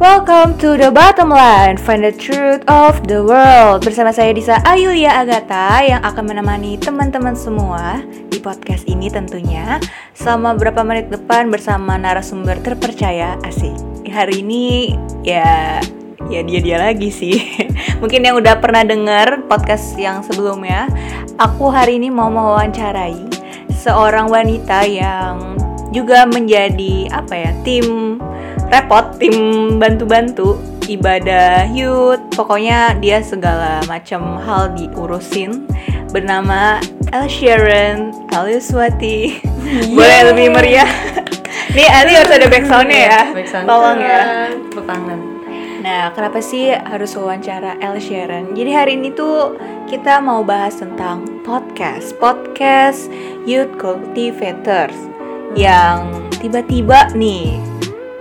Welcome to the bottom line, find the truth of the world. Bersama saya Disa Ayulia Agatha yang akan menemani teman-teman semua di podcast ini tentunya Selama beberapa menit depan bersama narasumber terpercaya, asik. Hari ini ya ya dia-dia lagi sih. Mungkin yang udah pernah denger podcast yang sebelumnya Aku hari ini mau mewawancarai seorang wanita yang juga menjadi apa ya tim repot tim bantu-bantu ibadah youth pokoknya dia segala macam hal diurusin. Bernama El Sharon Aliuswati boleh lebih meriah nih Ali harus ada backsoundnya ya. Tolong ya. Pertangan. Nah, kenapa sih harus wawancara El Sharon? Jadi hari ini tuh kita mau bahas tentang podcast, podcast Youth Cultivators yang tiba-tiba nih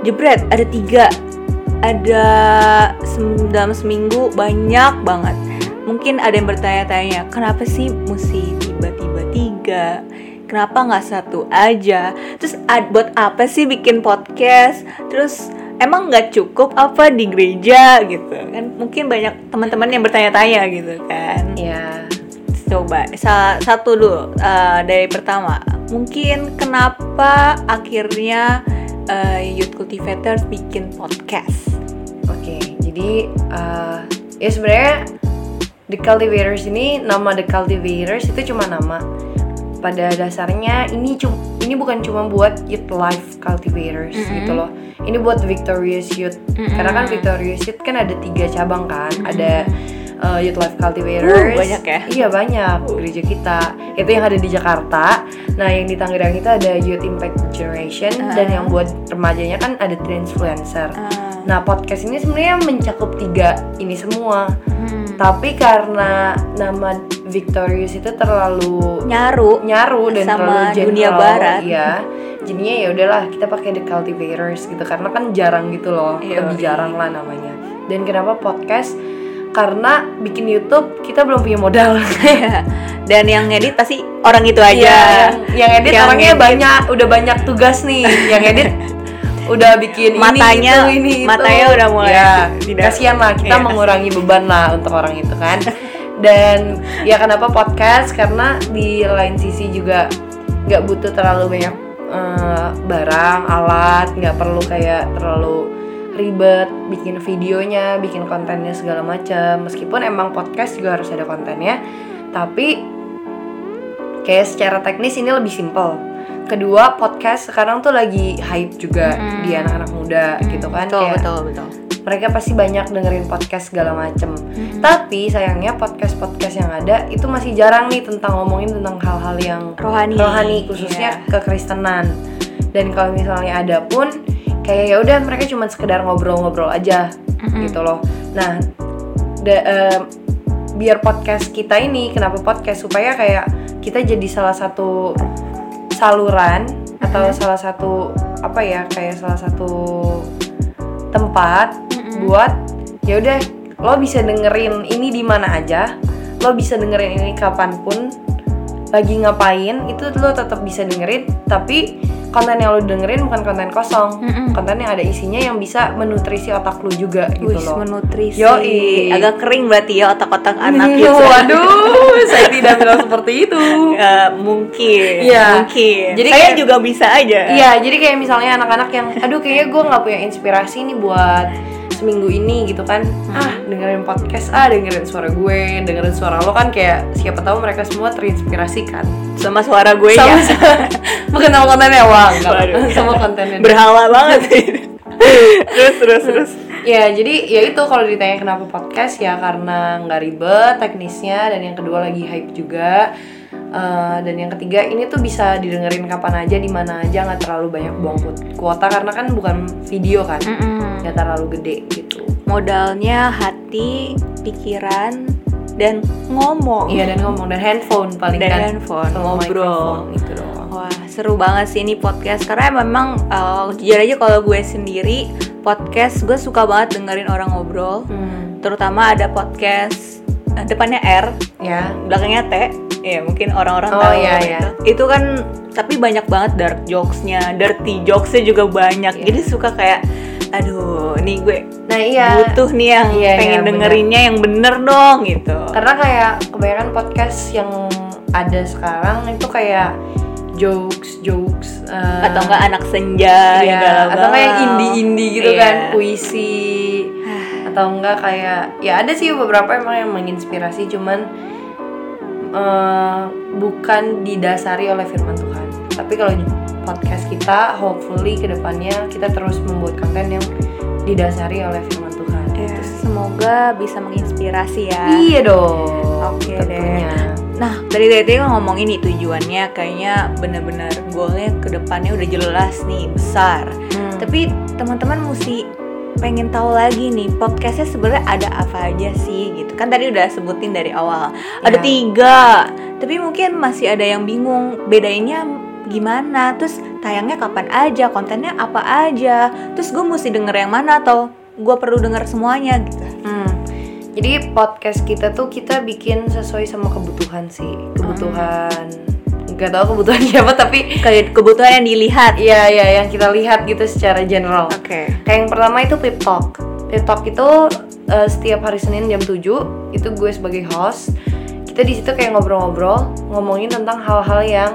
jebret ada tiga, ada dalam seminggu banyak banget. Mungkin ada yang bertanya-tanya, kenapa sih mesti tiba-tiba tiga? Kenapa nggak satu aja? Terus ad- buat apa sih bikin podcast? Terus emang nggak cukup apa di gereja gitu kan mungkin banyak teman-teman yang bertanya-tanya gitu kan Ya. coba sa- satu dulu eh, dari pertama mungkin kenapa akhirnya eh, youth cultivators bikin podcast Oke. Jadi eh, ya sebenarnya The Cultivators ini nama The Cultivators itu cuma nama. Pada dasarnya ini cum ini bukan cuma buat Youth Life Cultivators Mm-mm. gitu loh. Ini buat Victorious Youth. Mm-mm. Karena kan Victorious Youth kan ada tiga cabang kan. Ada uh, Youth Life Uh, Cultivators. banyak ya? Iya banyak gereja kita. Itu yang ada di Jakarta. Nah yang di Tangerang itu ada Youth Impact Generation dan Ah. yang buat remajanya kan ada Transfluencer. Ah, Nah podcast ini sebenarnya mencakup tiga ini semua. hmm, Tapi karena nama Victorious itu terlalu nyaru nyaru dan Sama terlalu general, dunia barat. Iya. Jadinya ya udahlah kita pakai The Cultivators gitu karena kan jarang gitu loh, Iya, lebih iya. jarang lah namanya. Dan kenapa podcast? Karena bikin YouTube kita belum punya modal. dan yang ngedit pasti orang itu aja Iya, yang, yang edit Yang orangnya edit. banyak, udah banyak tugas nih. yang edit udah bikin Matanya- ini itu, ini itu. matanya udah mulai ya, tidak- kasihan lah kita Iya, mengurangi beban lah untuk orang itu kan. Dan ya kenapa podcast? Karena di lain sisi juga nggak butuh terlalu banyak eh, barang, alat, nggak perlu kayak terlalu ribet bikin videonya, bikin kontennya segala macam. Meskipun emang podcast juga harus ada kontennya, tapi kayak secara teknis ini lebih simple. Kedua, podcast sekarang tuh lagi hype juga Mm-mm. di anak-anak muda gitu kan. betul Kayak betul betul mereka pasti banyak dengerin podcast segala macem. Mm-mm. Tapi sayangnya podcast-podcast yang ada itu masih jarang nih tentang ngomongin tentang hal-hal yang rohani rohani khususnya Iya. kekristenan. Dan kalau misalnya ada pun kayak ya udah mereka cuma sekedar ngobrol-ngobrol aja Mm-mm. gitu loh. Nah, da- em, biar podcast kita ini kenapa podcast supaya kayak kita jadi salah satu saluran atau Mhm. salah satu apa ya kayak salah satu tempat Mm-mm. buat ya udah lo bisa dengerin ini di mana aja lo bisa dengerin ini kapan pun lagi ngapain itu lo tetap bisa dengerin tapi konten yang lo dengerin bukan konten kosong Mm-mm. konten yang ada isinya yang bisa menutrisi otak lo juga gitu loh menutrisi. Yoi. Agak kering berarti ya otak-otak anak gitu. waduh saya tidak bilang seperti itu Eh, mungkin. Iya. Mungkin. Jadi saya kayak- juga bisa aja. Iya, jadi kayak misalnya anak-anak yang, aduh kayaknya gue nggak punya inspirasi nih buat seminggu ini gitu kan. Ah, dengerin podcast, ah dengerin suara gue, dengerin suara lo kan kayak siapa tahu mereka semua terinspirasi kan. Sama suara gue Sama, ya. bukan sama kontennya, wah enggak. Waduh. sama kontennya. Berhala banget. terus terus terus. Ya, jadi ya itu kalau ditanya kenapa podcast ya karena nggak ribet teknisnya dan yang kedua lagi hype juga. Eh, dan yang ketiga ini tuh bisa didengerin kapan aja di mana aja nggak terlalu banyak buang ku- kuota karena kan bukan video kan nggak terlalu gede gitu. Modalnya hati, pikiran, dan ngomong. iya dan ngomong dan handphone paling Dan kan. handphone, ngobrol. mikrofon, itu doang. Wah seru banget sih ini podcast karena memang eh, jujur aja kalau gue sendiri podcast gue suka banget dengerin orang ngobrol. Hmm, terutama ada podcast depannya R ya belakangnya T ya mungkin orang-orang Oh, tahu iya, iya. itu kan tapi banyak banget dark jokesnya dirty jokesnya juga banyak Iya. jadi suka kayak aduh nih gue Nah iya. butuh nih yang Iya, iya, pengen bener. dengerinnya yang bener dong gitu Karena kayak kebanyakan podcast yang ada sekarang itu kayak jokes jokes eh, atau enggak anak senja Iya, atau kayak indie-indie gitu Iya. kan, puisi atau enggak kayak ya ada sih beberapa emang yang menginspirasi cuman eh, bukan didasari oleh firman Tuhan. Tapi kalau podcast kita hopefully ke depannya kita terus membuat konten yang didasari oleh firman Tuhan. Iya, semoga bisa menginspirasi ya Iya dong. Oke tentunya. Nah, dari tadi kan ngomong ini tujuannya kayaknya bener-bener goalnya ke depannya udah jelas nih, besar. Hmm. Tapi teman-teman mesti pengen tahu lagi nih podcastnya sebenarnya ada apa aja sih gitu. Kan tadi udah sebutin dari awal. Ada Ya. tiga tapi mungkin masih ada yang bingung. Bedainnya gimana? Terus tayangnya kapan aja? Kontennya apa aja? Terus gue mesti denger yang mana atau gue perlu denger semuanya gitu? Hmm. Jadi podcast kita tuh kita bikin sesuai sama kebutuhan sih, kebutuhan. Gak tahu kebutuhan siapa tapi kayak kebutuhan yang dilihat Iya iya yang kita lihat gitu secara general. oke Kayak yang pertama itu Pip Talk. Pip Talk itu eh, setiap hari Senin jam 7 itu gue sebagai host. Kita di situ kayak ngobrol-ngobrol, ngomongin tentang hal-hal yang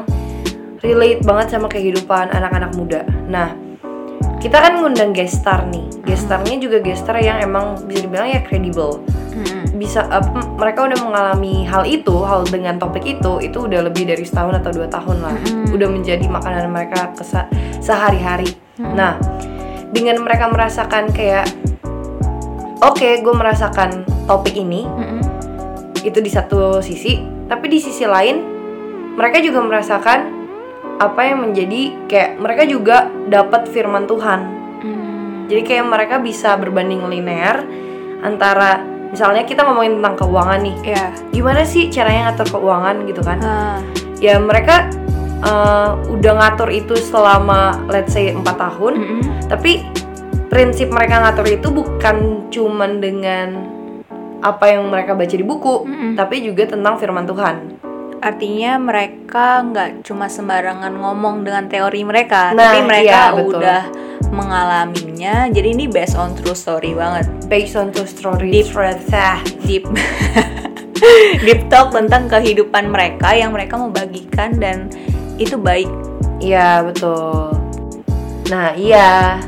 relate banget sama kehidupan anak-anak muda. Nah, kita kan ngundang guest star nih. Guest starnya juga guest star yang emang bisa dibilang ya kredibel. Bisa m- mereka udah mengalami hal itu, hal dengan topik itu, itu udah lebih dari setahun atau dua tahun lah. Mm-mm. Udah menjadi makanan mereka kesa- sehari-hari. Nah, dengan mereka merasakan kayak oke, gue merasakan topik ini itu di satu sisi, tapi di sisi lain mereka juga merasakan apa yang menjadi kayak mereka juga dapat firman Tuhan. Jadi kayak mereka bisa berbanding linear antara misalnya kita ngomongin tentang keuangan nih. ya Gimana sih caranya ngatur keuangan gitu kan? Ah, Ya mereka eh, udah ngatur itu selama let's say 4 tahun, mm-mm. tapi prinsip mereka ngatur itu bukan cuman dengan apa yang mereka baca di buku, Mm-mm. tapi juga tentang firman Tuhan. Artinya mereka nggak cuma sembarangan ngomong dengan teori mereka Nah, tapi mereka iya, betul. udah mengalaminya jadi ini based on true story banget Based on true story. Deep. Deep deep talk tentang kehidupan mereka yang mereka mau bagikan dan itu baik Iya betul. Nah iya,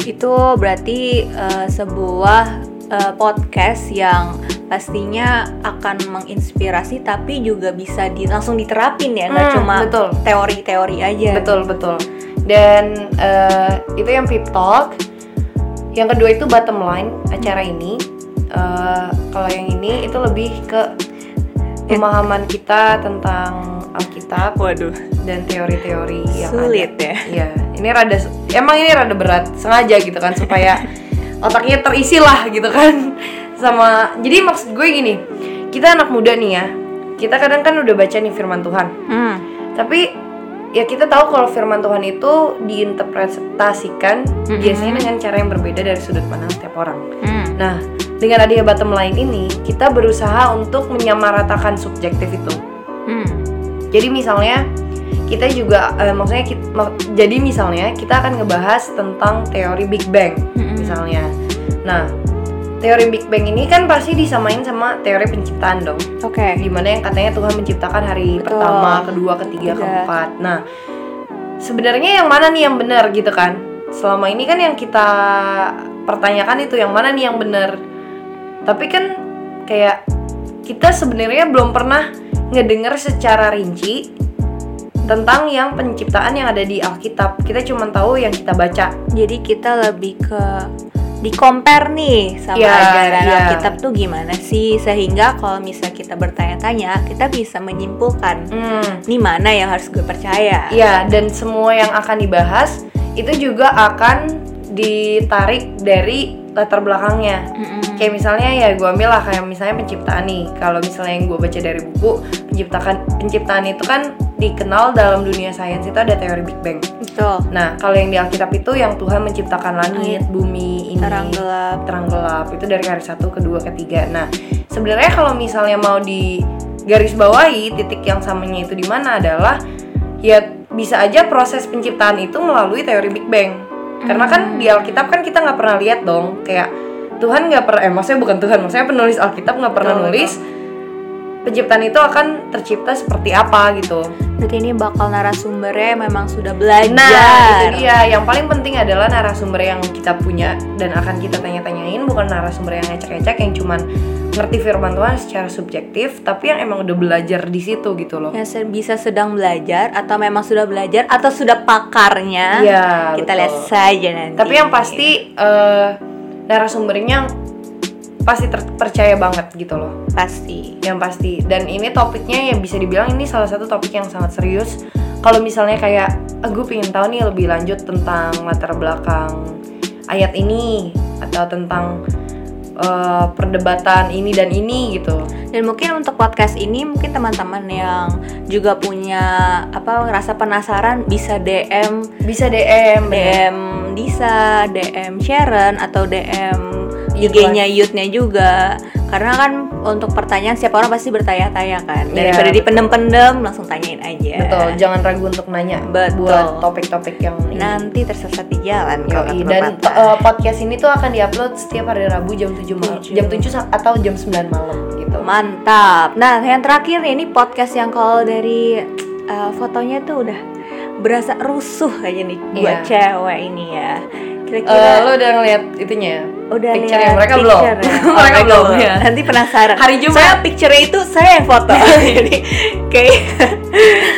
itu berarti eh, sebuah eh, podcast yang pastinya akan menginspirasi tapi juga bisa di, langsung diterapin ya nggak Hmm, cuma betul. teori-teori aja betul betul. Dan eh, itu yang Pip Talk. Yang kedua itu bottom line acara ini. Eh, kalau yang ini itu lebih ke pemahaman kita tentang Alkitab waduh dan teori-teori yang sulit ada. ya Iya, ini rada emang ini rada berat sengaja gitu kan supaya otaknya terisi lah gitu kan sama jadi maksud gue gini kita anak muda nih ya kita kadang kan udah baca nih firman Tuhan hmm. tapi ya kita tahu kalau firman Tuhan itu diinterpretasikan Mhm. biasanya dengan cara yang berbeda dari sudut pandang setiap orang. Hmm. Nah, dengan adanya bottom line ini, kita berusaha untuk menyamaratakan subjektif itu. Hmm. Jadi misalnya kita juga eh, maksudnya kit- mak- jadi misalnya kita akan ngebahas tentang teori Big Bang Mm-mm. misalnya. Nah, teori Big Bang ini kan pasti disamain sama teori penciptaan dong. oke Di mana yang katanya Tuhan menciptakan hari Betul. pertama, kedua, ketiga, Tiga. keempat. Nah, sebenarnya yang mana nih yang benar gitu kan? Selama ini kan yang kita pertanyakan itu yang mana nih yang benar. Tapi kan kayak kita sebenarnya belum pernah ngedenger secara rinci tentang yang penciptaan yang ada di Alkitab. Kita cuma tahu yang kita baca. jadi kita lebih ke di compare nih sama Iya, ajaran iya. Alkitab tuh gimana sih sehingga kalau misalnya kita bertanya-tanya kita bisa menyimpulkan Hmm. ini mana yang harus gue percaya Iya, dan semua yang akan dibahas itu juga akan ditarik dari latar belakangnya. Mm-mm. Kayak misalnya ya gue ambil lah kayak misalnya penciptaan nih. Kalau misalnya yang gue baca dari buku penciptakan penciptaan itu kan dikenal dalam dunia sains itu ada teori Big Bang. betul Nah kalau yang di Alkitab itu yang Tuhan menciptakan langit, bumi, ini terang gelap terang gelap itu dari hari satu, kedua, ketiga. Nah sebenarnya kalau misalnya mau di garis bawahi titik yang samanya itu di mana adalah ya bisa aja proses penciptaan itu melalui teori Big Bang. Karena kan di Alkitab kan kita nggak pernah lihat dong kayak Tuhan nggak pernah eh maksudnya bukan Tuhan maksudnya penulis Alkitab nggak pernah Betul, nulis penciptaan itu akan tercipta seperti apa gitu Berarti ini bakal narasumbernya memang sudah belajar. Nah, itu dia. Yang paling penting adalah narasumber yang kita punya dan akan kita tanya-tanyain bukan narasumber yang ngecek-ngecek yang cuman ngerti firman Tuhan secara subjektif, tapi yang emang udah belajar di situ gitu loh. Yang bisa sedang belajar atau memang sudah belajar atau sudah pakarnya. Iya, Kita betul. lihat saja nanti. Tapi yang pasti eh, narasumbernya pasti terpercaya banget gitu loh. pasti. Yang pasti. Dan ini topiknya yang bisa dibilang ini salah satu topik yang sangat serius. Kalau misalnya kayak, ah, gue pengen tahu nih lebih lanjut tentang latar belakang ayat ini atau tentang eh, perdebatan ini dan ini gitu. Dan mungkin untuk podcast ini mungkin teman-teman yang juga punya apa rasa penasaran bisa DM Bisa DM, DM Disa, DM Sharon atau DM Youth IG-nya Youth-nya juga. Karena kan untuk pertanyaan setiap orang pasti bertanya-tanya kan. Iya, Daripada betul. dipendem-pendem langsung tanyain aja. Betul, jangan ragu untuk nanya Betul. buat topik-topik yang. Nanti tersesat di jalan Yoi, dan uh, podcast ini tuh akan diupload setiap hari Rabu jam 7 malam, jam 7 sa- atau jam 9 malam gitu. Mantap. Nah, yang terakhir nih, ini podcast yang kalau dari uh, fotonya tuh udah berasa rusuh aja nih buat Iya. cewek ini ya. Kira-kira lo udah ngeliat itunya ya? Udah picture lihat yang mereka belum? Oh, Mereka belum, ya. Nanti penasaran. Hari Jumat. Saya picture itu saya yang foto. Jadi kayak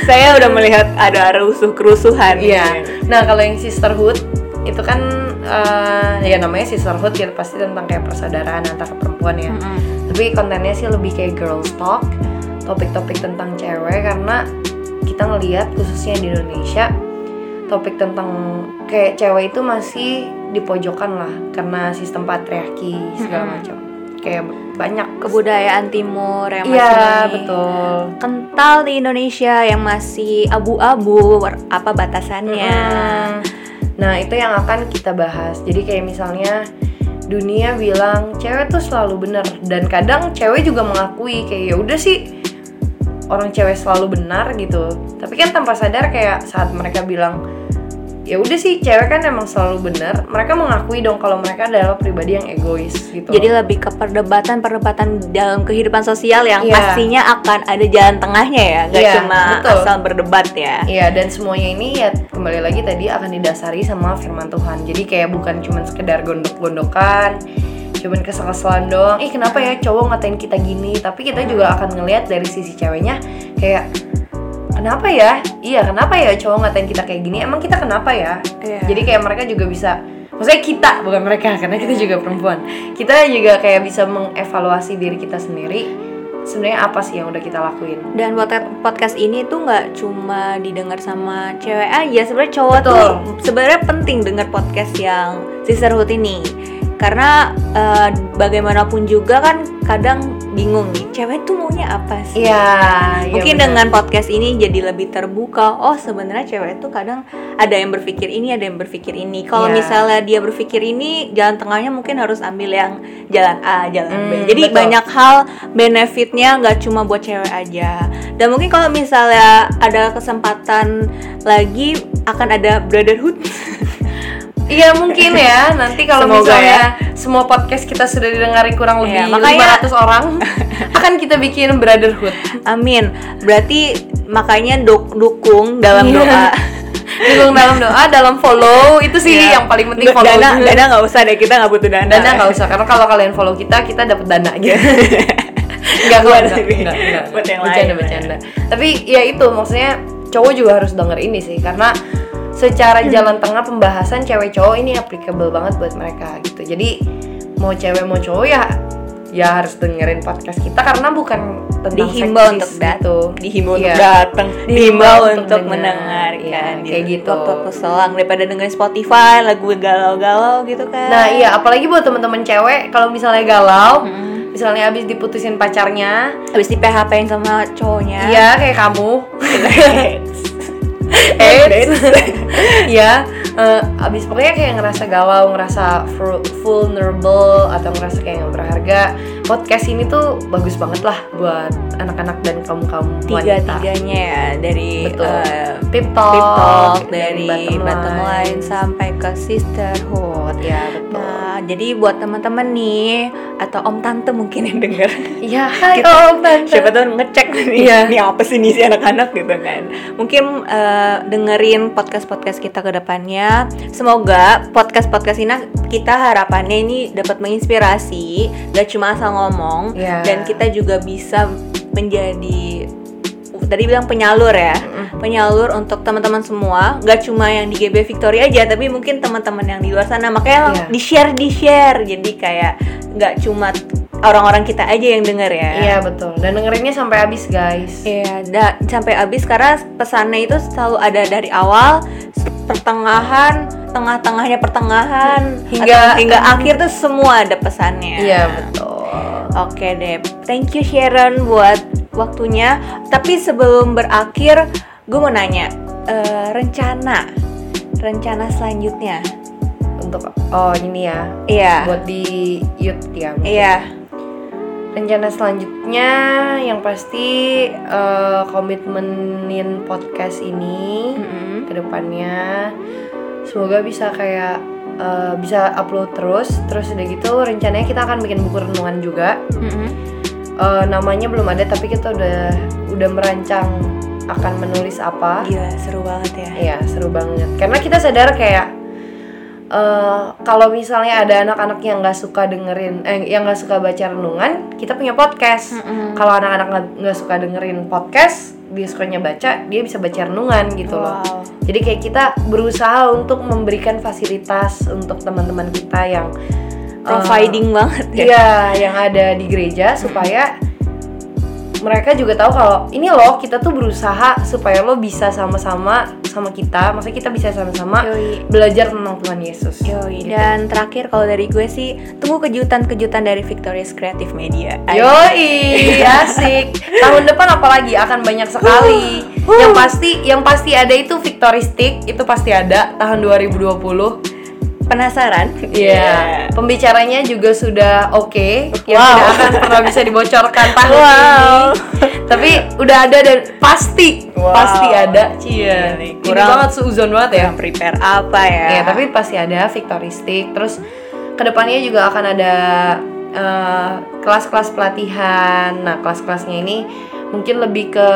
saya udah melihat ada rusuh kerusuhan. Iya. Nah kalau yang sisterhood itu kan eh, ya namanya sisterhood ya pasti tentang kayak persaudaraan antara perempuan ya. Mm-mm. Tapi kontennya sih lebih kayak girls talk, topik-topik tentang cewek karena kita ngelihat khususnya di Indonesia topik tentang kayak cewek itu masih dipojokkan lah karena sistem patriarki segala Mm-mm. macam. Kayak banyak Kebudayaan timur yang Iya masih betul. kental di Indonesia yang masih abu-abu apa batasannya. Mm. Nah itu yang akan kita bahas. Jadi kayak misalnya dunia bilang cewek tuh selalu benar dan kadang cewek juga mengakui kayak ya udah sih orang cewek selalu benar gitu. Tapi kan tanpa sadar kayak saat mereka bilang ya udah sih cewek kan emang selalu benar, mereka mengakui dong kalau mereka adalah pribadi yang egois gitu. Jadi lebih ke perdebatan-perdebatan dalam kehidupan sosial yang Iya. pastinya akan ada jalan tengahnya ya, nggak Iya, cuma betul. asal berdebat ya. Iya dan semuanya ini ya kembali lagi tadi akan didasari sama firman Tuhan. Jadi kayak bukan cuman sekedar gondok-gondokan, cuman kesel-keselan doang. Ih kenapa ya cowok ngatain kita gini? Tapi kita juga akan ngelihat dari sisi ceweknya kayak kenapa ya? Iya kenapa ya cowok ngatain kita kayak gini? Emang kita kenapa ya? Iya. Jadi kayak mereka juga bisa Maksudnya kita, bukan mereka, karena kita juga perempuan Kita juga kayak bisa mengevaluasi diri kita sendiri Sebenarnya apa sih yang udah kita lakuin Dan podcast ini tuh nggak cuma didengar sama cewek aja, sebenarnya cowok Betul. tuh sebenarnya penting dengar podcast yang sisterhood ini. Karena eh, bagaimanapun juga kan kadang bingung nih, cewek tuh maunya apa sih? Iya Mungkin benar. dengan podcast ini jadi lebih terbuka. Oh, sebenarnya cewek tuh kadang ada yang berpikir ini, ada yang berpikir ini. Kalau Iya. misalnya dia berpikir ini, jalan tengahnya mungkin harus ambil yang jalan A, jalan B. Hmm, Jadi betul. banyak hal benefitnya nggak cuma buat cewek aja. Dan mungkin kalau misalnya ada kesempatan lagi akan ada brotherhood. Iya mungkin ya. Nanti kalau misalnya semua podcast kita sudah didengari kurang Iya, lebih makanya- 500 orang akan kita bikin brotherhood. Amin. Berarti makanya duk- dukung dalam Iya. doa. dukung dalam doa dalam follow. Itu sih Iya. yang paling penting follow dana dana nggak usah deh kita nggak butuh dana. Dana nggak usah karena kalau kalian follow kita kita dapat dana gitu. Nggak Buat nggak ini, nggak nggak. Buat yang bercanda bercanda. tapi ya itu maksudnya cowok juga harus denger ini sih karena secara Hmm. jalan tengah pembahasan cewek cowok ini applicable banget buat mereka gitu jadi mau cewek mau cowok ya ya harus dengerin podcast kita karena bukan tentang dihimbau seksis untuk datang, gitu. dihimbau Iya. untuk datang, Dihimbau untuk untuk dengar. mendengarkan, Iya, kayak gitu. Waktu-waktu selang daripada dengerin Spotify lagu galau-galau gitu kan. Nah iya apalagi buat teman-teman cewek kalau misalnya galau, Mm. misalnya abis diputusin pacarnya, Habis di PHP-in sama cowoknya. iya kayak kamu, Eits. ya eh, abis pokoknya kayak ngerasa galau, ngerasa vulnerable atau ngerasa kayak nggak berharga, podcast ini tuh bagus banget lah buat anak-anak dan kaum kaum tiga-tiganya ya dari Betul. eh, Pip talk, Pip Talk, dari dari bottom, line sampai ke sisterhood. Ya betul. Nah, jadi buat teman-teman nih atau om tante mungkin yang denger Iya, hai Kita- om tante. siapa tahu ngecek nih, Iya. nih apa sih nih si anak-anak gitu kan. Mungkin eh, dengerin podcast-podcast kita ke depannya. Semoga podcast-podcast ini kita harapannya ini dapat menginspirasi, gak cuma asal ngomong Iya. dan kita juga bisa menjadi tadi bilang penyalur ya. Penyalur untuk teman-teman semua, gak cuma yang di GB Victoria aja, tapi mungkin teman-teman yang di luar sana. Makanya Iya. di-share di-share. Jadi kayak gak cuma orang-orang kita aja yang denger ya. Iya betul. Dan dengerinnya sampai habis guys. Iya, da- sampai habis karena pesannya itu selalu ada dari awal, pertengahan, tengah-tengahnya pertengahan, Hingga- atau hingga akhir tuh semua ada pesannya. Iya betul. Oke deh, thank you Sharon buat waktunya. Tapi sebelum berakhir, gue mau nanya eh, rencana, rencana selanjutnya. Untuk oh ini ya. Iya, Buat di youth ya. iya, Rencana selanjutnya yang pasti eh, komitmenin podcast ini Mm-mm. ke depannya semoga bisa kayak eh, bisa upload terus terus udah gitu rencananya kita akan bikin buku renungan juga Mm-mm. Eh, namanya belum ada tapi kita udah udah merancang akan menulis apa Gila, seru banget ya. Iya seru banget karena kita sadar kayak eh kalau misalnya ada anak-anak yang nggak suka dengerin eh yang nggak suka baca renungan kita punya podcast Mm-mm. kalau anak-anak nggak suka dengerin podcast dia sukanya baca dia bisa baca renungan gitu loh Wow. jadi kayak kita berusaha untuk memberikan fasilitas untuk teman-teman kita yang eh, Providing banget ya. Iya, yang ada di gereja supaya mereka juga tahu kalau ini loh kita tuh berusaha supaya lo bisa sama-sama sama kita, maksudnya kita bisa sama-sama belajar tentang Tuhan Yesus. Yoi. Gitu. Dan terakhir kalau dari gue sih tunggu kejutan-kejutan dari Victorious Creative Media. Yoi, asik. Tahun depan apalagi akan banyak sekali. Yang pasti yang pasti ada itu Victory Stick, itu pasti ada tahun 2020. Penasaran? Iya. Pembicaranya juga sudah oke, yang Wow. tidak akan pernah bisa dibocorkan tahun Wow. ini. Tapi udah ada dan pasti Wow. pasti ada. Iya nih, Ini kurang- banget seuzon banget ya. Yang prepare apa ya? Iya, tapi pasti ada Victory Stick. Terus ke depannya juga akan ada eh, kelas-kelas pelatihan. Nah, kelas-kelasnya ini mungkin lebih ke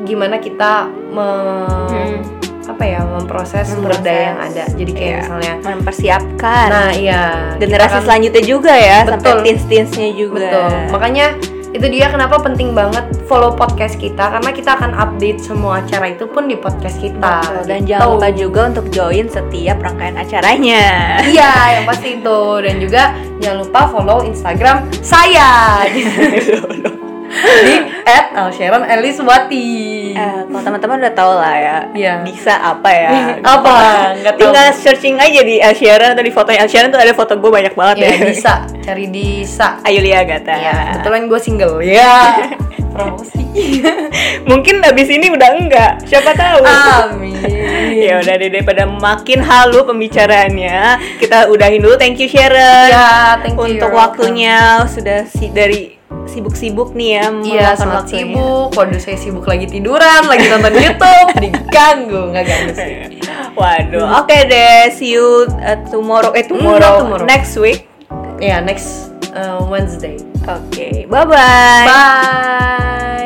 gimana kita me- Hmm. Apa ya memproses sumber daya yang ada. Jadi kayak Iya. misalnya mempersiapkan. Nah iya generasi kan- selanjutnya juga ya, Betul. sampai teens-teensnya juga. Betul Makanya itu dia kenapa penting banget follow podcast kita Karena kita akan update semua acara itu pun di podcast kita Betul, Dan gitu. jangan lupa juga untuk join setiap rangkaian acaranya. Iya yang pasti itu Dan juga jangan lupa follow Instagram saya Di at Alsharon Eliswati Eh, kalau teman-teman udah tahu lah ya, Iya. Disa apa ya? Apa? Nggak tahu. Tinggal searching aja di El Sharon atau di fotonya El Sharon tuh ada foto gue banyak banget Ya ya. bisa Cari di Sa Ayulia Gata. Iya Kebetulan gue single Ya Promosi Mungkin abis ini udah enggak, siapa tahu. Amin ya udah deh daripada makin halu pembicaraannya, kita udahin dulu. Thank you Sharon. Ya, thank you. Untuk waktunya sudah si dari sibuk-sibuk nih ya Iya, sangat sibuk. Waduh, saya sibuk lagi tiduran, lagi nonton YouTube, diganggu, nggak ganggu sih. Waduh, oke deh, see you uh, tomorrow eh tomorrow, Enggak, tomorrow. next week. Ya, next uh, Wednesday. Oke, bye bye. Bye.